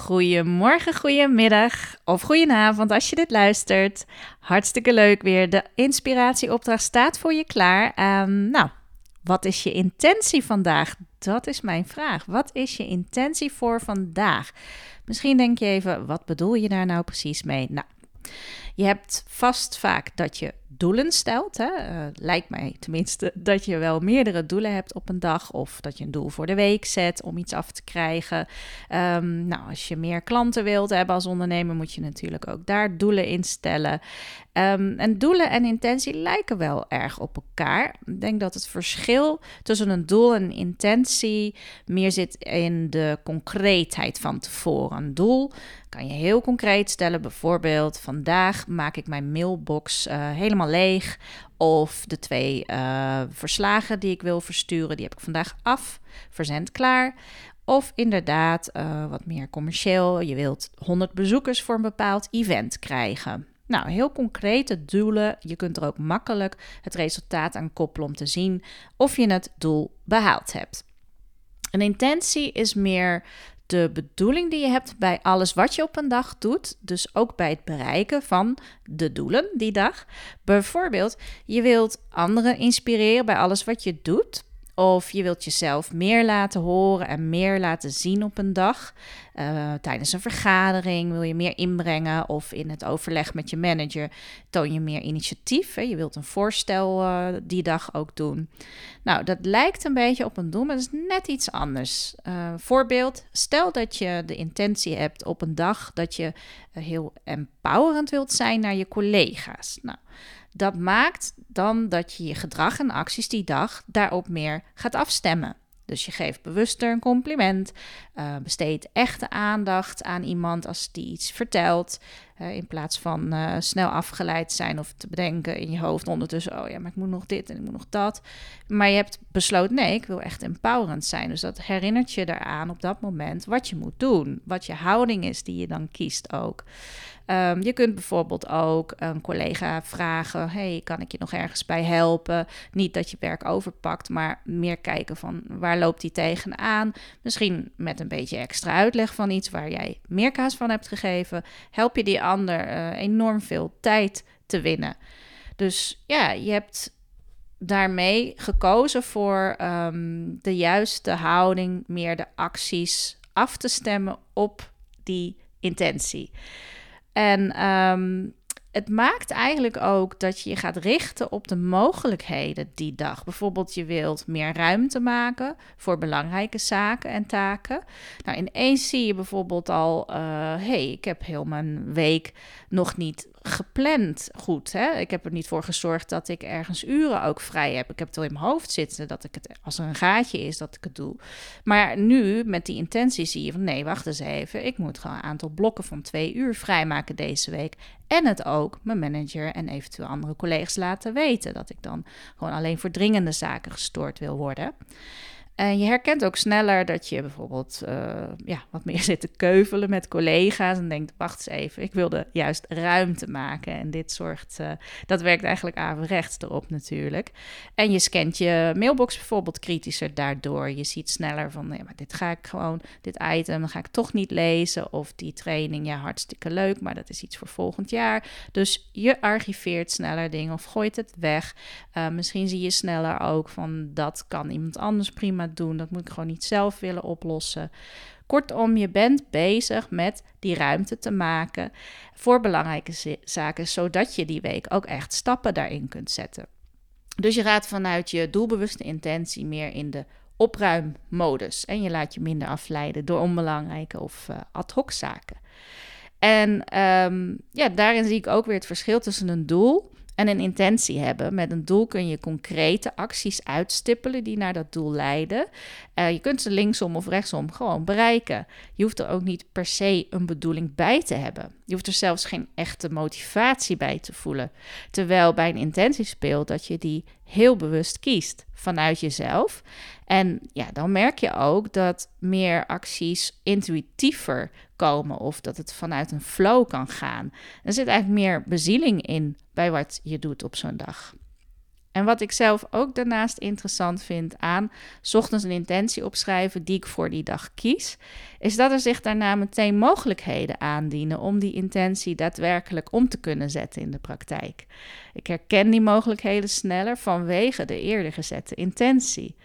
Goedemorgen, goedemiddag of goedenavond als je dit luistert. Hartstikke leuk weer. De inspiratieopdracht staat voor je klaar. Ehm, nou, wat is je intentie vandaag? Dat is mijn vraag. Wat is je intentie voor vandaag? Misschien denk je even, wat bedoel je daar nou precies mee? Nou, je hebt vast vaak dat je doelen stelt. Hè? Uh, lijkt mij tenminste dat je wel meerdere doelen hebt op een dag. Of dat je een doel voor de week zet om iets af te krijgen. Um, nou, als je meer klanten wilt hebben als ondernemer, moet je natuurlijk ook daar doelen in stellen. Um, en doelen en intentie lijken wel erg op elkaar. Ik denk dat het verschil tussen een doel en intentie meer zit in de concreetheid van tevoren. Een doel kan je heel concreet stellen. Bijvoorbeeld, vandaag maak ik mijn mailbox uh, helemaal leeg. Of de twee uh, verslagen die ik wil versturen, die heb ik vandaag af, verzend klaar. Of inderdaad, uh, wat meer commercieel, je wilt 100 bezoekers voor een bepaald event krijgen. Nou, heel concrete doelen. Je kunt er ook makkelijk het resultaat aan koppelen om te zien of je het doel behaald hebt. Een intentie is meer de bedoeling die je hebt bij alles wat je op een dag doet. Dus ook bij het bereiken van de doelen die dag. Bijvoorbeeld, je wilt anderen inspireren bij alles wat je doet. Of je wilt jezelf meer laten horen en meer laten zien op een dag. Uh, tijdens een vergadering wil je meer inbrengen. Of in het overleg met je manager toon je meer initiatief. Hè? Je wilt een voorstel uh, die dag ook doen. Nou, dat lijkt een beetje op een doel, maar dat is net iets anders. Uh, voorbeeld, stel dat je de intentie hebt op een dag dat je heel empowerend wilt zijn naar je collega's. Nou, dat maakt dan dat je je gedrag en acties die dag daarop meer gaat afstemmen. Dus je geeft bewuster een compliment, uh, besteedt echte aandacht aan iemand als die iets vertelt, in plaats van uh, snel afgeleid zijn of te bedenken in je hoofd ondertussen, oh ja, maar ik moet nog dit en ik moet nog dat. Maar je hebt besloten, nee, ik wil echt empowerend zijn. Dus dat herinnert je eraan op dat moment wat je moet doen, wat je houding is die je dan kiest ook. Um, je kunt bijvoorbeeld ook een collega vragen: Hey, kan ik je nog ergens bij helpen? Niet dat je werk overpakt, maar meer kijken van waar loopt hij tegenaan? Misschien met een beetje extra uitleg van iets waar jij meer kaas van hebt gegeven. Help je die ander uh, enorm veel tijd te winnen. Dus ja, je hebt daarmee gekozen voor um, de juiste houding, meer de acties af te stemmen op die intentie. En um, het maakt eigenlijk ook dat je je gaat richten op de mogelijkheden die dag. Bijvoorbeeld, je wilt meer ruimte maken voor belangrijke zaken en taken. Nou, ineens zie je bijvoorbeeld al: hé, uh, hey, ik heb heel mijn week nog niet gepland goed. Hè? Ik heb er niet voor gezorgd dat ik ergens uren ook vrij heb. Ik heb het wel in mijn hoofd zitten dat ik het, als er een gaatje is, dat ik het doe. Maar nu met die intentie zie je van nee, wacht eens even. Ik moet gewoon een aantal blokken van twee uur vrijmaken deze week. En het ook mijn manager en eventueel andere collega's laten weten. Dat ik dan gewoon alleen voor dringende zaken gestoord wil worden. En je herkent ook sneller dat je bijvoorbeeld uh, ja, wat meer zit te keuvelen met collega's en denkt, wacht eens even, ik wilde juist ruimte maken. En dit zorgt, uh, dat werkt eigenlijk averechts erop natuurlijk. En je scant je mailbox bijvoorbeeld kritischer daardoor. Je ziet sneller van, nee, maar dit ga ik gewoon, dit item ga ik toch niet lezen. Of die training, ja, hartstikke leuk, maar dat is iets voor volgend jaar. Dus je archiveert sneller dingen of gooit het weg. Uh, misschien zie je sneller ook van, dat kan iemand anders prima doen. Dat moet ik gewoon niet zelf willen oplossen. Kortom, je bent bezig met die ruimte te maken voor belangrijke zaken, zodat je die week ook echt stappen daarin kunt zetten. Dus je gaat vanuit je doelbewuste intentie meer in de opruimmodus en je laat je minder afleiden door onbelangrijke of uh, ad hoc zaken. En um, ja, daarin zie ik ook weer het verschil tussen een doel en een intentie hebben. Met een doel kun je concrete acties uitstippelen die naar dat doel leiden. Uh, je kunt ze linksom of rechtsom gewoon bereiken. Je hoeft er ook niet per se een bedoeling bij te hebben. Je hoeft er zelfs geen echte motivatie bij te voelen. Terwijl bij een intentie speelt dat je die heel bewust kiest vanuit jezelf. En ja, dan merk je ook dat meer acties intuïtiever komen of dat het vanuit een flow kan gaan. Er zit eigenlijk meer bezieling in bij wat je doet op zo'n dag. En wat ik zelf ook daarnaast interessant vind aan ochtends een intentie opschrijven die ik voor die dag kies, is dat er zich daarna meteen mogelijkheden aandienen om die intentie daadwerkelijk om te kunnen zetten in de praktijk. Ik herken die mogelijkheden sneller vanwege de eerder gezette intentie.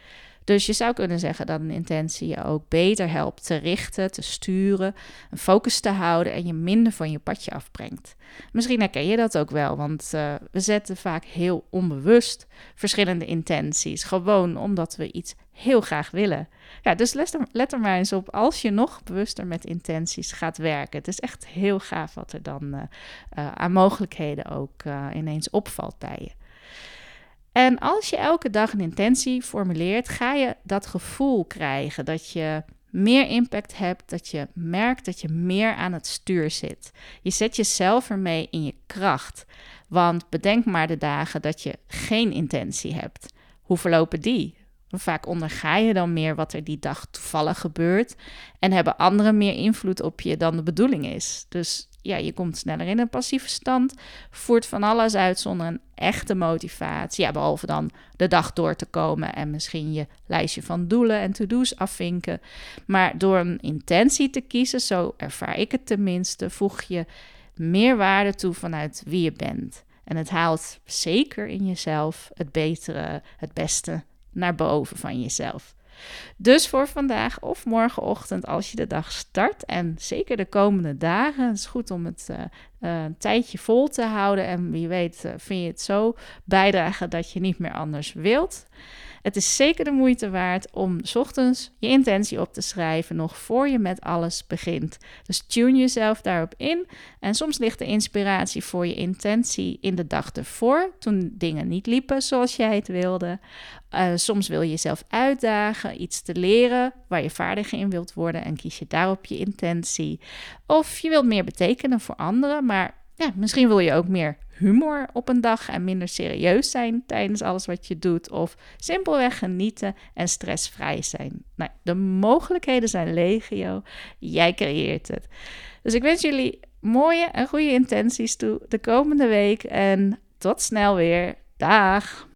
Dus je zou kunnen zeggen dat een intentie je ook beter helpt te richten, te sturen, een focus te houden en je minder van je padje afbrengt. Misschien herken je dat ook wel, want uh, we zetten vaak heel onbewust verschillende intenties, gewoon omdat we iets heel graag willen. Ja, dus let er, maar eens op als je nog bewuster met intenties gaat werken. Het is echt heel gaaf wat er dan uh, uh, aan mogelijkheden ook ineens opvalt bij je. En als je elke dag een intentie formuleert, ga je dat gevoel krijgen dat je meer impact hebt, dat je merkt dat je meer aan het stuur zit. Je zet jezelf ermee in je kracht. Want bedenk maar de dagen dat je geen intentie hebt. Hoe verlopen die? Vaak onderga je dan meer wat er die dag toevallig gebeurt en hebben anderen meer invloed op je dan de bedoeling is. Dus ja, je komt sneller in een passieve stand, voert van alles uit zonder een echte motivatie. Ja, behalve dan de dag door te komen en misschien je lijstje van doelen en to-do's afvinken. Maar door een intentie te kiezen, zo ervaar ik het tenminste, voeg je meer waarde toe vanuit wie je bent. En het haalt zeker in jezelf het betere, het beste naar boven van jezelf. Dus voor vandaag of morgenochtend als je de dag start en zeker de komende dagen, het is goed om het uh, een tijdje vol te houden en wie weet uh, vind je het zo bijdragen dat je niet meer anders wilt. Het is zeker de moeite waard om ochtends je intentie op te schrijven, nog voor je met alles begint. Dus tune jezelf daarop in. En soms ligt de inspiratie voor je intentie in de dag ervoor, toen dingen niet liepen zoals jij het wilde. Uh, soms wil je jezelf uitdagen, iets te leren waar je vaardiger in wilt worden en kies je daarop je intentie. Of je wilt meer betekenen voor anderen, maar ja, misschien wil je ook meer humor op een dag en minder serieus zijn tijdens alles wat je doet. Of simpelweg genieten en stressvrij zijn. Nou, de mogelijkheden zijn legio. Jij creëert het. Dus ik wens jullie mooie en goede intenties toe de komende week. En tot snel weer. Dag!